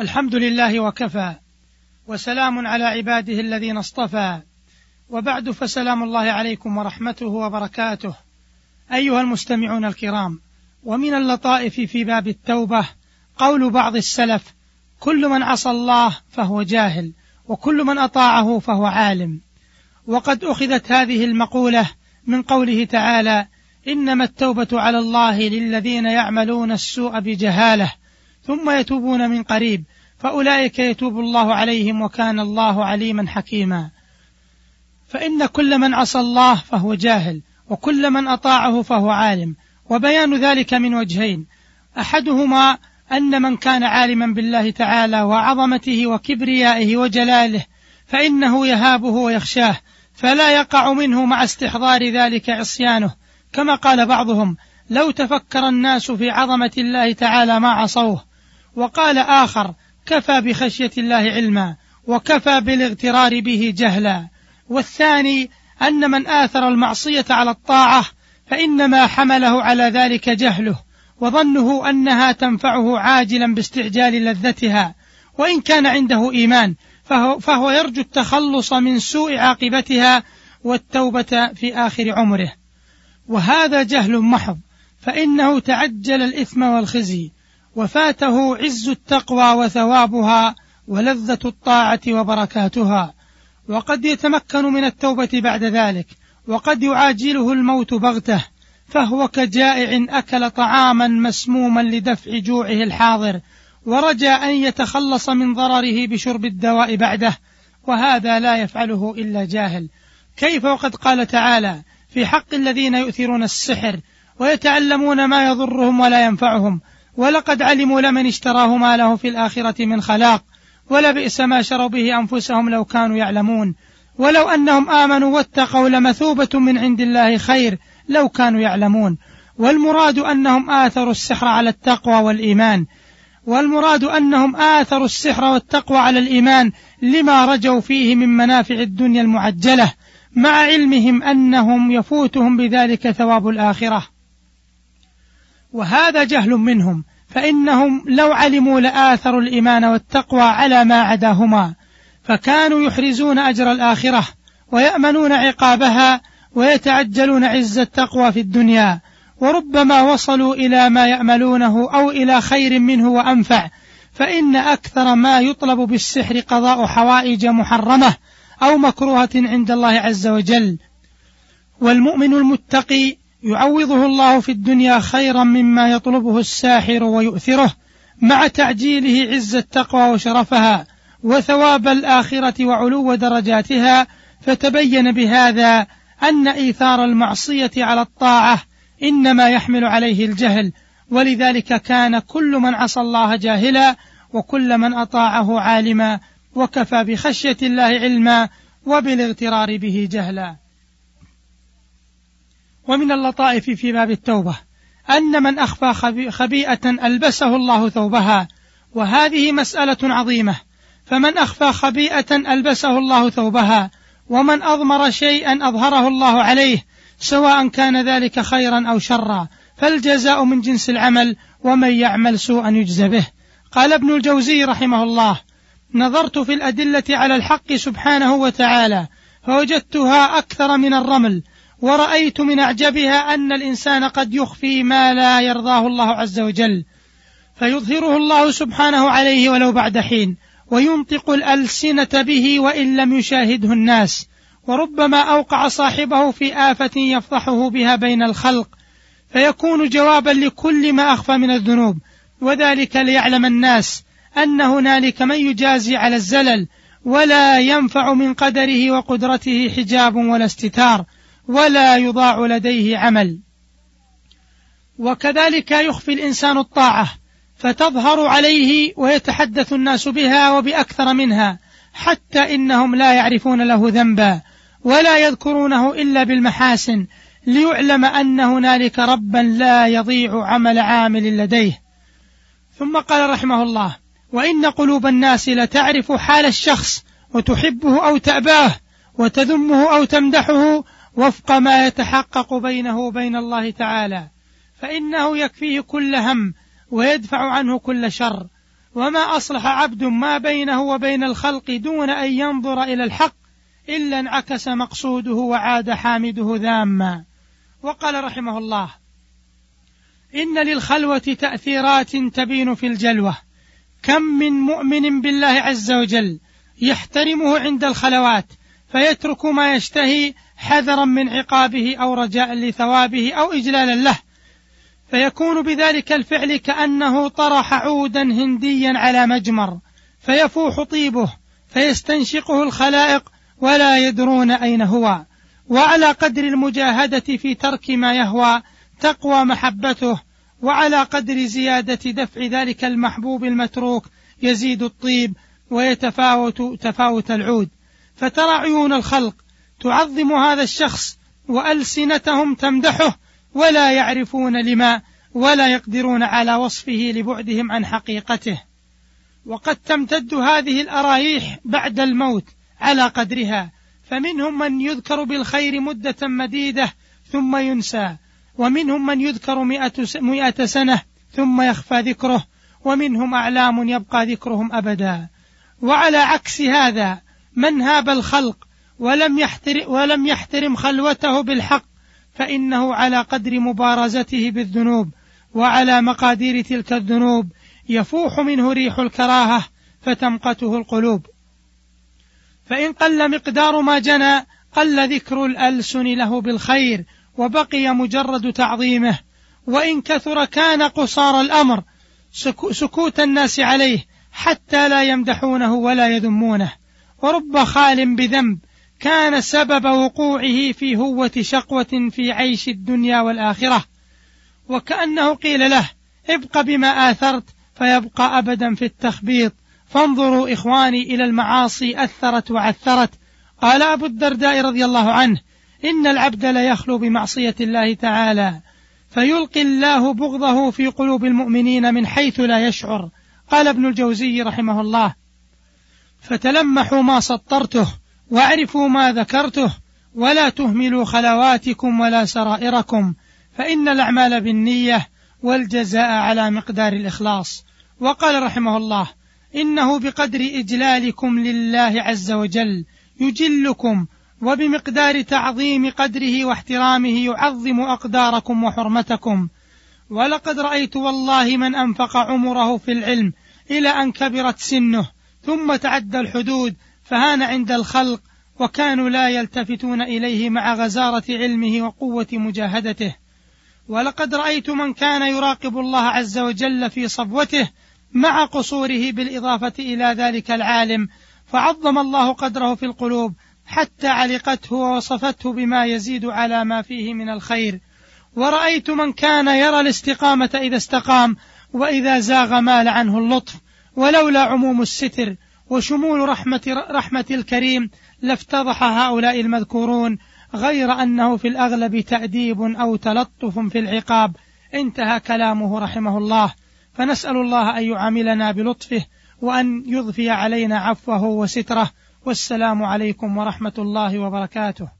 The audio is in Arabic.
الحمد لله وكفى وسلام على عباده الذين اصطفى. وبعد فسلام الله عليكم ورحمته وبركاته. أيها المستمعون الكرام ومن اللطائف في باب التوبة قول بعض السلف كل من عصى الله فهو جاهل وكل من أطاعه فهو عالم. وقد أخذت هذه المقولة من قوله تعالى إنما التوبة على الله للذين يعملون السوء بجهالة ثم يتوبون من قريب. فأولئك يتوب الله عليهم وكان الله عليما حكيما. فإن كل من عصى الله فهو جاهل وكل من أطاعه فهو عالم. وبيان ذلك من وجهين. أحدهما أن من كان عالما بالله تعالى وعظمته وكبريائه وجلاله فإنه يهابه ويخشاه فلا يقع منه مع استحضار ذلك عصيانه. كما قال بعضهم لو تفكر الناس في عظمة الله تعالى ما عصوه. وقال آخر كفى بخشية الله علما وكفى بالاغترار به جهلا. والثاني أن من آثر المعصية على الطاعة فإنما حمله على ذلك جهله وظنه أنها تنفعه عاجلا باستعجال لذتها. وإن كان عنده إيمان فهو, فهو يرجو التخلص من سوء عاقبتها والتوبة في آخر عمره. وهذا جهل محض فإنه تعجل الإثم والخزي. وفاته عز التقوى وثوابها ولذة الطاعة وبركاتها. وقد يتمكن من التوبة بعد ذلك وقد يعاجله الموت بغتة فهو كجائع أكل طعاما مسموما لدفع جوعه الحاضر ورجى أن يتخلص من ضرره بشرب الدواء بعده وهذا لا يفعله إلا جاهل. كيف وقد قال تعالى في حق الذين يؤثرون السحر ويتعلمون ما يضرهم ولا ينفعهم ولقد علموا لمن اشتراه ما له في الآخرة من خلاق ولبئس ما شروا به أنفسهم لو كانوا يعلمون. ولو أنهم آمنوا واتقوا لمثوبة من عند الله خير لو كانوا يعلمون. والمراد أنهم آثروا السحر على التقوى والإيمان. والمراد أنهم آثروا السحر والتقوى على الإيمان لما رجوا فيه من منافع الدنيا المعجلة مع علمهم أنهم يفوتهم بذلك ثواب الآخرة. وهذا جهل منهم فإنهم لو علموا لآثروا الإيمان والتقوى على ما عداهما فكانوا يحرزون أجر الآخرة ويأمنون عقابها ويتعجلون عز التقوى في الدنيا وربما وصلوا إلى ما يأملونه أو إلى خير منه وأنفع فإن أكثر ما يطلب بالسحر قضاء حوائج محرمة أو مكروهة عند الله عز وجل. والمؤمن المتقي يعوضه الله في الدنيا خيرا مما يطلبه الساحر ويؤثره مع تعجيله عز التقوى وشرفها وثواب الآخرة وعلو درجاتها فتبين بهذا أن إيثار المعصية على الطاعة إنما يحمل عليه الجهل ولذلك كان كل من عصى الله جاهلا وكل من أطاعه عالما وكفى بخشية الله علما وبالاغترار به جهلا. ومن اللطائف في باب التوبة. أن من أخفى خبيئة ألبسه الله ثوبها. وهذه مسألة عظيمة. فمن أخفى خبيئة ألبسه الله ثوبها. ومن أضمر شيئا أظهره الله عليه سواء كان ذلك خيرا أو شرا. فالجزاء من جنس العمل ومن يعمل سوءا يجزى به. قال ابن الجوزي رحمه الله نظرت في الأدلة على الحق سبحانه وتعالى فوجدتها أكثر من الرمل ورأيت من أعجبها أن الإنسان قد يخفي ما لا يرضاه الله عز وجل فيظهره الله سبحانه عليه ولو بعد حين وينطق الألسنة به وإن لم يشاهده الناس وربما أوقع صاحبه في آفة يفضحه بها بين الخلق فيكون جوابا لكل ما أخفى من الذنوب وذلك ليعلم الناس أن هنالك من يجازي على الزلل ولا ينفع من قدره وقدرته حجاب ولا استتار. ولا يضاع لديه عمل. وكذلك يخفي الإنسان الطاعة فتظهر عليه ويتحدث الناس بها وبأكثر منها حتى إنهم لا يعرفون له ذنبا ولا يذكرونه إلا بالمحاسن ليعلم أن هنالك ربا لا يضيع عمل عامل لديه. ثم قال رحمه الله وإن قلوب الناس لتعرف حال الشخص وتحبه أو تأباه وتذمه أو تمدحه وفق ما يتحقق بينه وبين الله تعالى فإنه يكفيه كل هم ويدفع عنه كل شر. وما أصلح عبد ما بينه وبين الخلق دون أن ينظر إلى الحق إلا انعكس مقصوده وعاد حامده ذاما. وقال رحمه الله إن للخلوة تأثيرات تبين في الجلوة. كم من مؤمن بالله عز وجل يحترمه عند الخلوات فيترك ما يشتهي حذرا من عقابه أو رجاء لثوابه أو إجلالا له. فيكون بذلك الفعل كأنه طرح عودا هنديا على مجمر فيفوح طيبه فيستنشقه الخلائق ولا يدرون أين هو. وعلى قدر المجاهدة في ترك ما يهوى تقوى محبته وعلى قدر زيادة دفع ذلك المحبوب المتروك يزيد الطيب ويتفاوت تفاوت العود. فترى عيون الخلق تعظم هذا الشخص وألسنتهم تمدحه ولا يعرفون لما ولا يقدرون على وصفه لبعدهم عن حقيقته. وقد تمتد هذه الأرايح بعد الموت على قدرها فمنهم من يذكر بالخير مدة مديدة ثم ينسى ومنهم من يذكر مئة سنة ثم يخفى ذكره ومنهم أعلام يبقى ذكرهم أبدا. وعلى عكس هذا من هاب الخلق ولم يحترم, ولم يحترم خلوته بالحق فإنه على قدر مبارزته بالذنوب وعلى مقادير تلك الذنوب يفوح منه ريح الكراهة فتمقته القلوب. فإن قل مقدار ما جنى قل ذكر الألسن له بالخير وبقي مجرد تعظيمه وإن كثر كان قصار الأمر سكوت الناس عليه حتى لا يمدحونه ولا يذمونه. ورب خال بذنب كان سبب وقوعه في هوة شقوة في عيش الدنيا والآخرة. وكأنه قيل له ابق بما آثرت فيبقى أبدا في التخبيط. فانظروا إخواني إلى المعاصي أثرت وعثرت. قال أبو الدرداء رضي الله عنه إن العبد ليخلو بمعصية الله تعالى. فيلقي الله بغضه في قلوب المؤمنين من حيث لا يشعر. قال ابن الجوزي رحمه الله فتلمحوا ما سطرته. واعرفوا ما ذكرته ولا تهملوا خلواتكم ولا سرائركم فإن الأعمال بالنية والجزاء على مقدار الإخلاص. وقال رحمه الله إنه بقدر إجلالكم لله عز وجل يجلكم وبمقدار تعظيم قدره واحترامه يعظم أقداركم وحرمتكم. ولقد رأيت والله من أنفق عمره في العلم إلى أن كبرت سنه ثم تعدى الحدود فهان عند الخلق وكانوا لا يلتفتون إليه مع غزارة علمه وقوة مجاهدته. ولقد رأيت من كان يراقب الله عز وجل في صبوته مع قصوره بالإضافة إلى ذلك العالم فعظم الله قدره في القلوب حتى علقته ووصفته بما يزيد على ما فيه من الخير. ورأيت من كان يرى الاستقامة إذا استقام وإذا زاغ مال عنه اللطف ولولا عموم الستر وشمول رحمة, رحمة الكريم لافتضح هؤلاء المذكورون غير أنه في الأغلب تأديب أو تلطف في العقاب. انتهى كلامه رحمه الله. فنسأل الله أن يعاملنا بلطفه وأن يضفي علينا عفوه وستره. والسلام عليكم ورحمة الله وبركاته.